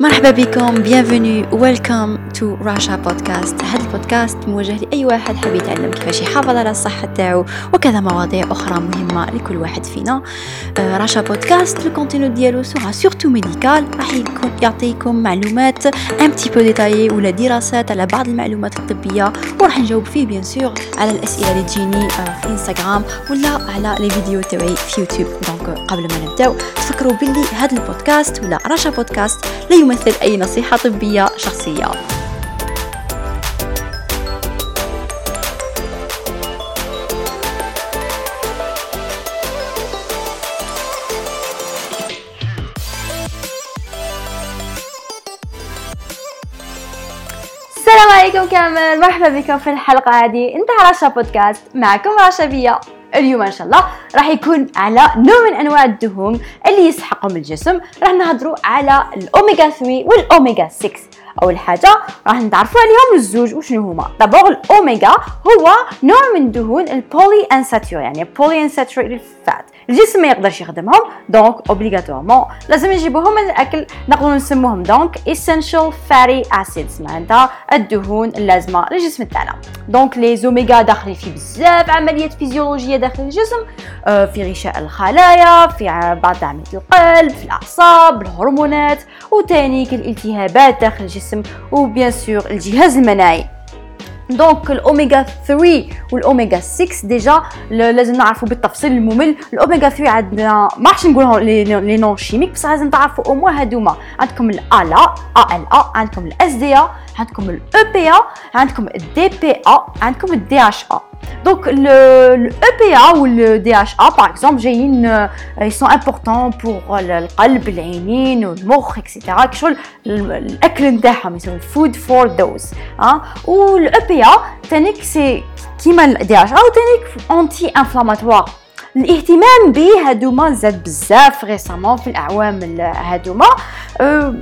مرحبا بكم bienvenue welcome to راشا بودكاست هذا البودكاست موجه لأي واحد حاب يتعلم كيفاش يحافظ على الصحة تاعو وكذا مواضيع أخرى مهمة لكل واحد فينا. راشا بودكاست ال contenu ديالو sera surtout médical راح يعطيكم معلومات un petit peu détaillées ولا دراسات على بعض المعلومات الطبية وراح نجاوب فيه bien sûr على الأسئلة اللي تجيني في انستغرام ولا على les vidéos تاعي في يوتيوب قبل ما نبداو تفكروا باللي هذا البودكاست ولا راشا بودكاست لا يمثل أي نصيحة طبية شخصية. السلام عليكم كامل مرحبا بكم في الحلقة هذه. انت رشا بودكاست معكم رشا بيا. اليوم إن شاء الله راح يكون على نوع من أنواع الدهون اللي يستحقهم الجسم. راح نهضروا على الاوميجا 3 والاوميجا 6 أول حاجة راح نتعرفوا عليهم الزوج وشنو هما. d'abord الاوميجا هو نوع من الدهون ال polyinsaturés يعني polyunsaturated fat. الجسم ما يقدرش يخدمهم donc obligatoirement لازم نجيبوهم من الأكل. نقدروا نسموهم donc essential fatty acids معناتها الدهون اللازمة للجسم تاعنا. donc les oméga داخلين في بزاف عمليات فيزيولوجية داخل الجسم. آه، في غشاء الخلايا في بعض عمليات القلب في الأعصاب الهرمونات وتاني الالتهابات داخل الجسم و bien sûr الجهاز المناعي. donc الاوميغا 3 والاوميغا 6 déjà لازم نعرفوا بالتفصيل الممل الاوميغا 3 عندنا ما راحش نقولهم les noms chimiques بس لازم تعرفوا أو موا هادوما عندكم ال ALA عندكم ال SDA عندكم ال EPA عندكم ال DPA عندكم ال DHA donc ال EPA وال DHA par exemple جايين ils sont importants pour القلب العينين والمخ et cetera كشغل الاكل نتاعهم يسموا food for those ها وال EPA تانيك c'est كيما ال DHA و anti-inflammatoire الاهتمام به هادوما زاد بزاف récemment في الاعوام هادوما أه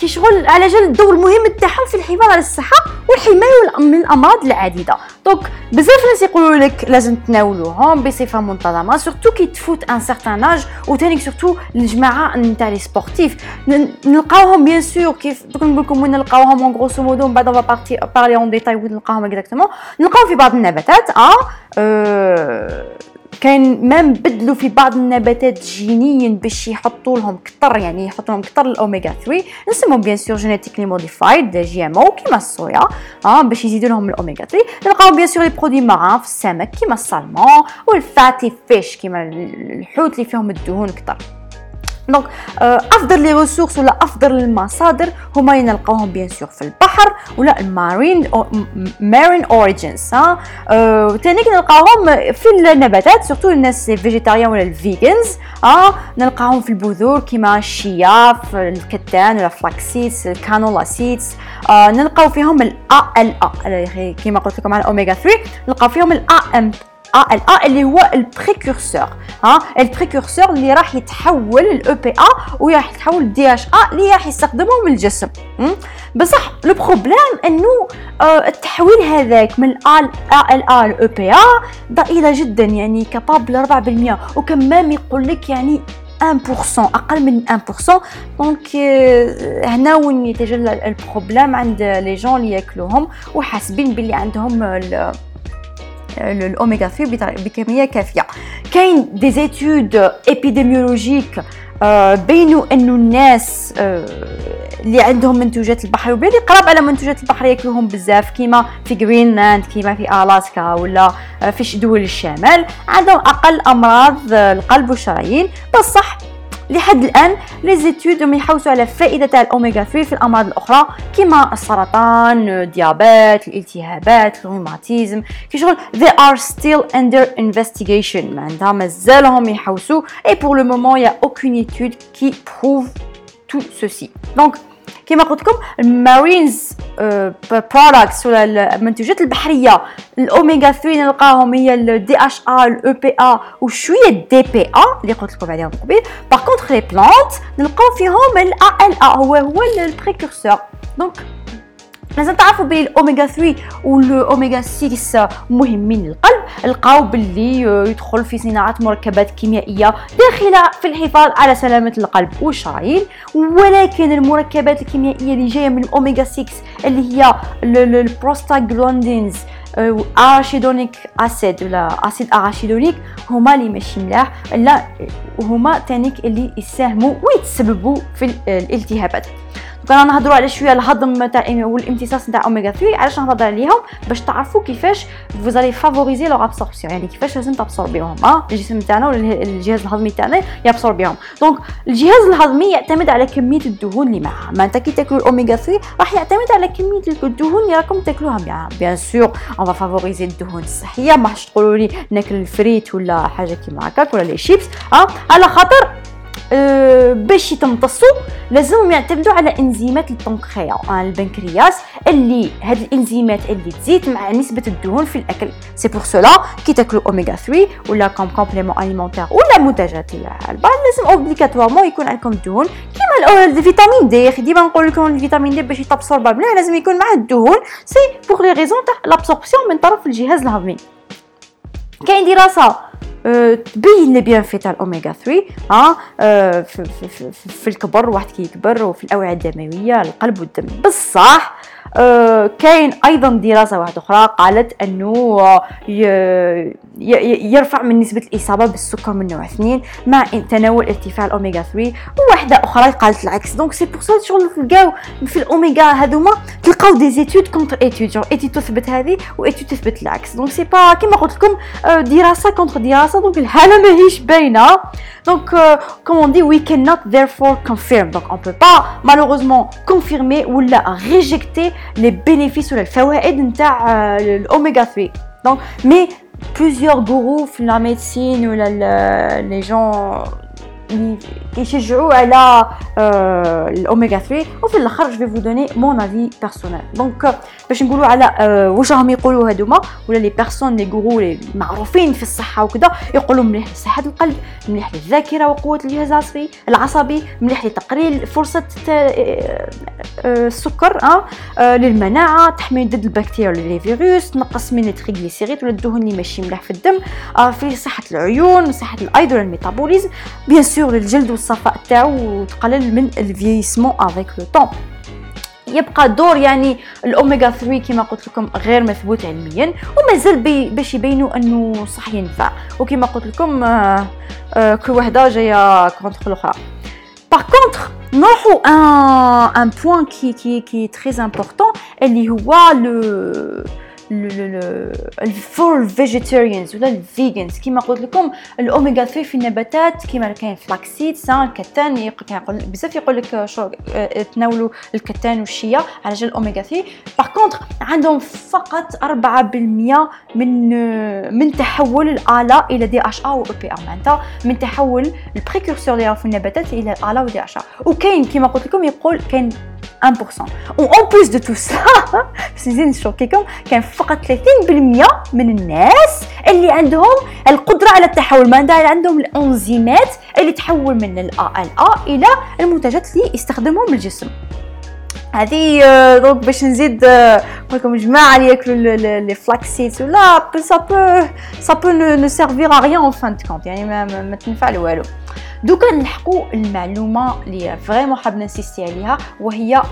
كي شغل على جال الدور المهم تاعهم في الحفاظ على الصحة والحماية من الأمراض العديدة. donc بزاف ناس يقولوا لك لازم تناولوهم بصفة منتظمة surtout كي تفوت un certain âge وثاني surtout الجماعة نتاع les sportifs نلقاوهم bien sûr كيف دوك نقول لكم وين نلقاوهم en grosso modo من بعد on va parler en détail وين نلقاوهم exactement نلقاوهم في بعض النباتات آه, أه كاين même بدلوا في بعض النباتات جينيا باش يحطوا لهم كثر يعني يحطوا لهم كثر الأوميغا 3 نسموهم bien sûr genetically modified GMO كيما الصويا آه باش يزيدوا لهم الأوميغا 3 نلقاو bien sûr les produits marins في السمك كيما السالمون وال fatty fish كيما الحوت اللي فيهم الدهون كثر donc افضل les ressources ولا افضل المصادر هما ينلقاوهم bien sûr في البحر ولا ال marine marine origins ها ثاني نلقاوهم في النباتات surtout الناس végétariens ولا ال vegans ها نلقاوهم في البذور كيما الشيا الكتان ولا flax seeds ال canola seeds نلقاو فيهم ال ALA كيما قلت لكم على الاوميغا 3 نلقاو فيهم ام ALA اللي هو ال précurseur ها ال précurseur اللي راح يتحول ال EPA وراح يتحول ال DHA اللي راح يستخدمهم الجسم بصح le problème انه التحويل هذاك من ال ALA ل EPA ضئيلة جدا يعني capable 4% وكمان يقول لك يعني 1% أقل من 1% donc هنا وين يتجلى ال problème عند les gens اللي ياكلوهم وحاسبين باللي عندهم الاوميغا 3 بكميه كافيه كاين des études épidémiologiques بينوا انه الناس اللي عندهم منتوجات البحر. وبالي قراب على منتوجات البحر ياكلوهم بزاف. كيما في جرينلاند كيما في الاسكا ولا في دول الشمال. عندهم أقل أمراض القلب والشرايين. بصح لحد الآن لي زيتود يحوسوا على فائدة تاع الأوميغا 3 في الأمراض الأخرى كما السرطان الديابات الالتهابات الروماتيزم. كي شغل they are still under investigation. معناتها مازالهم يحوسوا et pour le moment il y a aucune étude tout ceci. Donc كما قلت لكم المارينز products ولا المنتوجات البحرية. الأوميغا 3 نلقاهم هي ال DHA ال EPA وشوية ال DPA اللي قلت لكم عليهم قبيل par contre les plantes نلقاو فيهم ال ALA هو هو ال précurseur donc لازم تعرفوا بلي الأوميغا 3 والاوميغا 6 مهمين للقلب لقاو باللي يدخل في صناعه مركبات كيميائية داخلة في الحفاظ على سلامة القلب والشرايين ولكن المركبات الكيميائية اللي جاية من الأوميغا 6 اللي هي ال prostaglandins arachidonic acid ولا acide arachidonique هما اللي ماشي ملاح. لا هما تانيك اللي يساهموا ويتسببوا في الالتهابات. كنا نهضروا على شوية الهضم تاع والامتصاص نتاع أوميغا 3 علاش نهضر عليهم؟ باش تعرفوا كيفاش vous allez favoriser l'absorption يعني كيفاش لازم تابسوربيهم. آه؟ الجسم تاعنا ولا الجهاز الهضمي تاعنا يابسوربيهم. donc الجهاز الهضمي يعتمد على كمية الدهون اللي معها. معناتها كي تاكلوا الأوميغا 3 راح يعتمد على كمية الدهون اللي راكم تاكلوها معها. bien sûr on va favoriser الدهون الصحية. ما تقولوا لي ناكل الفريت ولا حاجة كيما هكاك ولا les chips آه؟ على خاطر باش يتمتصوا لازمهم يعتمدوا على إنزيمات البنكرياس البنكرياس اللي هاد الإنزيمات اللي تزيد مع نسبة الدهون في الأكل. c'est pour cela كي تاكلوا اوميغا 3 ولا comme complément alimentaire ولا منتجات البان لازم obligatoirement يكون عندكم الدهون كيما ال vitamine D أخي ديما نقول لكم ال vitamine D باش يتابسوربا مليح لازم يكون معاه الدهون. c'est pour les raisons تاع l'absorption من طرف الجهاز الهضمي. كاين دراسة تبين les bienfaits تاع الاوميغا 3 ها في, الكبر واحد كيكبر وفي الأوعية الدموية القلب والدم. بصح آه، كاين أيضا دراسة واحدة أخرى قالت أنه يرفع من نسبة الإصابة بالسكر من نوع 2 مع تناول ارتفاع الأوميغا 3 وواحدة أخرى قالت العكس. donc c'est pour ça شغل تلقاو في الأوميغا هذوما تلقاو des études contre études une étude تثبت هذه و étude تثبت العكس. donc c'est pas كيما قلت لكم آه، دراسة contre دراسة. donc الحالة ماهيش باينة. دونك كومون دي وي كان نوت ذيرفور كونفيرم دونك اون بو با مالوغوزمون كونفيرمي ولا rejeter les bénéfices ولا الفوائد نتاع الاوميغا 3 donc mais plusieurs gourous في la médecine ولا les gens كيشجعوا على الأوميغا 3 وفي الأخر je veux donner mon avis personnel donc باش نقولوا على واش راهم يقولوا هذوما ولا les personnes les gourous لي معروفين في الصحة وكذا يقولوا مليح لصحه القلب مليح للذاكره وقوة الجهاز العصبي العصبي مليح لتقليل فرصة السكر أه للمناعة تحمي ضد البكتيريا ولا les virus تنقص من ال triglycérides ولا الدهون اللي ماشي مليح في الدم في صحة العيون صحة الايض ولا الميتابوليزم. بيان للجلد والصفاء تاعو وتقلل من الفيسمون افيك لو طون يبقى دور يعني الأوميغا 3 كما قلت لكم غير مثبوت علميا ومازال بي باش يبينوا أنه صح ينفع. وكما قلت لكم آه آه كل وحدة جاية كونتر الاخرى باغ كونتر نروحوا ان ان بوين كي كي كي تري امبورطون اللي هو لو الفول فيجيتيريانز ولا الفيجنز كيما قلت لكم الاوميغا 3 في النباتات كيما كاين فلاكسيد سان الكتان يقول بزاف يقول لك شو تناولوا الكتان والشيا على جال الاوميغا 3 باغ كونتر عندهم فقط 4% من من تحول الالا إلى دي اش ا و بي ار معناتها من تحول البريكورسور اللي في النباتات إلى الا و دي اش ا وكاين كيما قلت لكم يقول كاين 1% et en plus de tout ça باش نزيد نشوكيكم كان فقط 30% من الناس اللي عندهم القدرة على التحول. ما عندهم الانزيمات اللي تحول من ال ALA إلى المنتجات اللي يستخدمهم الجسم هذه donc باش نزيد لكم جماعة اللي ياكلوا les flaxseed ولا ça peut ça peut nous servir à rien en fin de compte يعني ما, ما تنفع والو. دوكا نلحقوا المعلومة اللي vraiment حاب نسيستي عليها وهي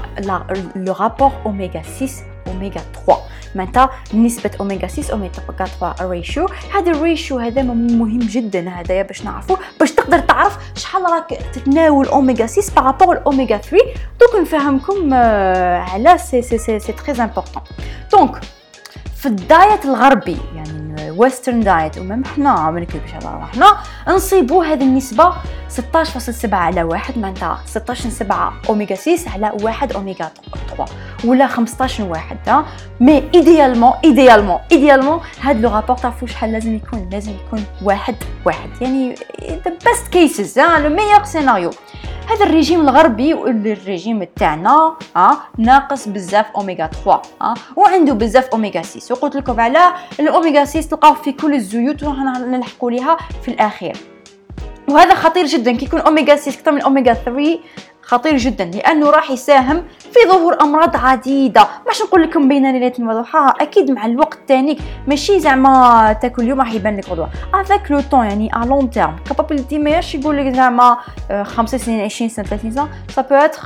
le rapport اوميغا 6 اوميغا 3 معناتها نسبة اوميغا 6 اوميغا 3 ratio هذا الريشيو هذا مهم جدا هذايا باش نعرفوا باش تقدر تعرف شحال راك تتناول اوميغا 6 par rapport الاوميغا 3 دوك نفهمكم على c'est c'est c'est c'est très important donc في ال diet الغربي يعني western diet و même حنا نكذبش على روحنا نصيبوا هذه النسبة 16.7 على واحد. معناتها 16.7 أوميغا 6 على واحد أوميغا 3 ولا 15 واحد mais idéalement idéalement idéalement هاد le rapport تعرفوا شحال لازم يكون؟ لازم يكون واحد واحد. يعني the best cases le meilleur scénario هذا الريجيم الغربي والريجيم تاعنا ها ناقص بزاف أوميغا 3 ها وعنده بزاف أوميغا 6 وقلت لكم على الأوميغا 6 تلقاو في كل الزيوت نلحقوا ليها في الأخير. وهذا خطير جدا كي يكون أوميغا 6 أكثر من أوميغا 3 خطير جدا لأنه راح يساهم في ظهور أمراض عديدة. ماش نقول لكم بين ليلة وضحاها؟ أكيد مع الوقت تانيك ماشي زعما تاكل اليوم راح يبان لك غدوة. avec le temps يعني à long terme capability ماهيش يقول لك زعما خمس سنين 20 سنة 30 سنة. ça peut être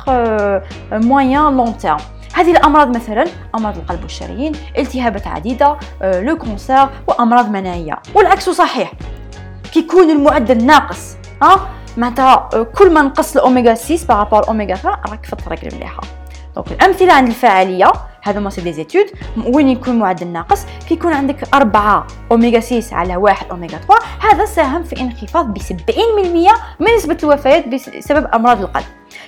moyen long terme هذه الأمراض مثلا أمراض القلب والشرايين التهابات عديدة le cancer وأمراض مناعية. والعكس صحيح. كي يكون المعدل ناقص ها؟ معناتها كل ما نقص الاوميغا 6 par rapport اوميغا 3 راك في الطريق المليحة. donc الأمثلة عند الفعاليه هذا ما ces études وين يكون معدل ناقص؟ كي يكون عندك 4 اوميغا 6 على 1 اوميغا 3 هذا ساهم في انخفاض ب 70% من نسبة الوفيات بسبب أمراض القلب.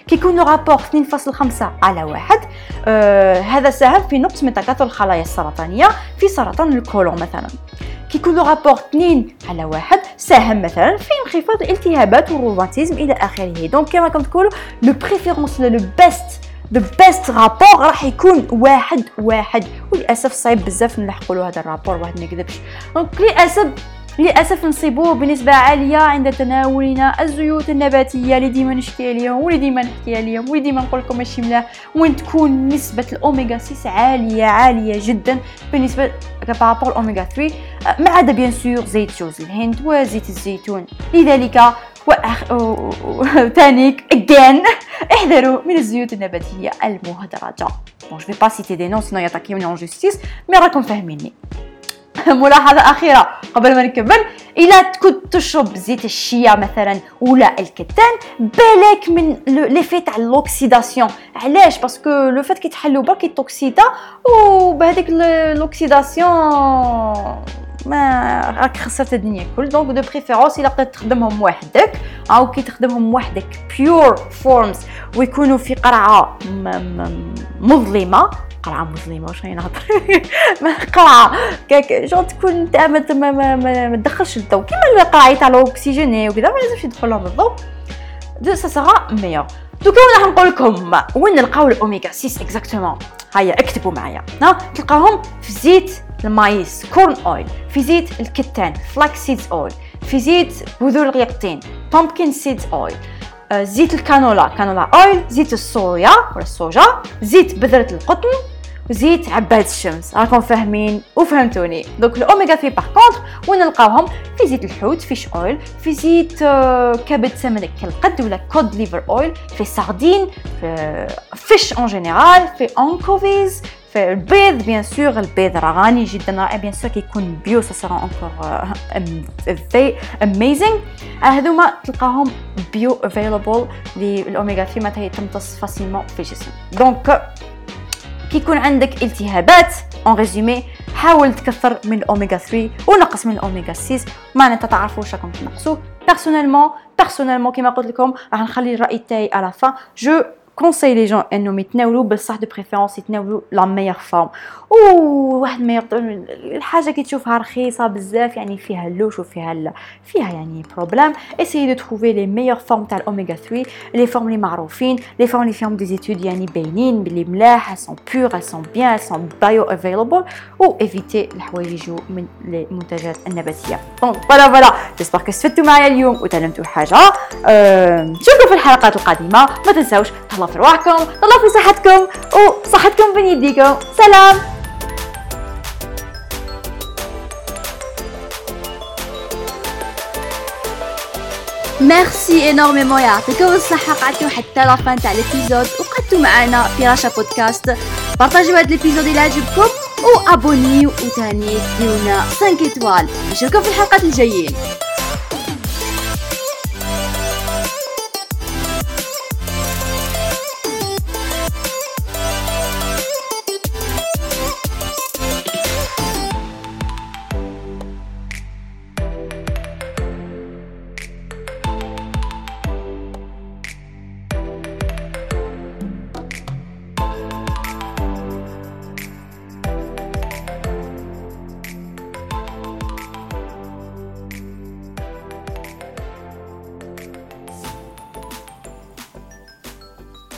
كي يكون rapport 2.5 على 1 آه هذا ساهم في نقص من تكاثر الخلايا السرطانية في سرطان الكولون مثلا. كي يكون rapport 2 على 1 ساهم مثلا في انخفاض الالتهابات والروماتيزم إلى آخره. donc كما راكم تقولوا de préférence le best the best rapport راح يكون واحد واحد. وللأسف صعيب بزاف نلحقوا له هذا ال rapport واحد ما يكذبش. donc للأسف للأسف نصيبوه بنسبة عالية عند تناولنا الزيوت النباتية. اللي ديما نشكي عليهم واللي ديما نحكي عليهم واللي ديما نقول لكم ماشي ملاح وين تكون نسبة الأوميغا 6 عالية عالية جدا بالنسبة par rapport الاوميغا 3 ما عدا bien sûr زيت جوز الهند وزيت الزيتون. لذلك وثانيك again احذروا من الزيوت النباتية المهدرجة. bon je peux pas citer des noms sinon ياتاكيوني en justice mais راكم فاهميني. ملاحظة أخيرة. قبل ما نكمل إلا كنت تشرب زيت الشيا مثلا ولا الكتان بالك من l'effet تاع l'oxydation علاش؟ parce que le fait كيتحلو برك يتوكسيدا وبهذيك l'oxydation ما راك خسرت الدنيا كل donc de préférence إلا قدرت تخدمهم وحدك أو كي تخدمهم وحدك pure forms ويكونوا في قرعة مظلمة. قرعة مظلمة واش راني نهضر؟ قرعة. شغل تكون أنت ما, ما, تدخلش الضوء كيما القرعة تاع الاكسجيني وكذا ما لازمش يدخل لهم الضوء donc ça sera meilleur دوكا راح نقول لكم وين نلقاو الأوميغا 6 exactement هيا اكتبوا معايا. ها؟ تلقاهم في زيت ال maïs corn oil في زيت الكتان flax seeds oil في زيت بذور اليقطين pumpkin seeds oil زيت الكانولا canola oil زيت الصويا ولا ال soja زيت بذرة القطن وزيت عباد الشمس. راكم فاهمين وفهمتوني. دوك الأوميغا 3 par contre وين نلقاوهم في زيت الحوت fish oil في زيت كبد سمك كالقد ولا cod liver oil في sardines في fish en général في anchovies في البيض bien sûr البيض راه غني جدا رائع bien sûr كيكون bio ça sera encore amazing هذوما تلقاهم bioavailable للاوميغا 3 معناتها تمتص facilement في الجسم donc كي يكون عندك التهابات en résumé حاول تكثر من الاوميغا 3 ونقص من الاوميغا 6 معناتها تعرفوا واش راكم تنقصوا personnellement personnellement كما قلت لكم راح نخلي الراي تاعي à la fin je conseille les gens انهم يتناولوا بصح de préférence يتناولوا la meilleure forme واحد ما الحاجة كي تشوفها رخيصه بزاف يعني فيها ال louche وفيها ال... فيها يعني problème essayez de trouver les meilleures formes تاع الاوميغا 3 les formes اللي معروفين les formes اللي فيهم des études يعني باينين بلي ملاح sont pures sont bien sont bioavailable و évitez الحوايج يجوا من المنتجات النباتيه donc voilà voilà j'espère que استفدتوا معايا اليوم وتعلمتوا حاجة أه... نشوفكم في الحلقات القادمه ما تنساوش تهلاو في رواحكم تهلاو في صحتكم وصحتكم بين يديكم. سلام! merci énormément يعطيكم الصحة قعدتوا حتى la fin تاع l'épisode وقعدتوا معنا في راشا بودكاست بارطاجيو هاد ليبيزود إلى عجبكم وابونيو وتاني ديونا 5 ايطوال نشوفكم في الحلقات الجايين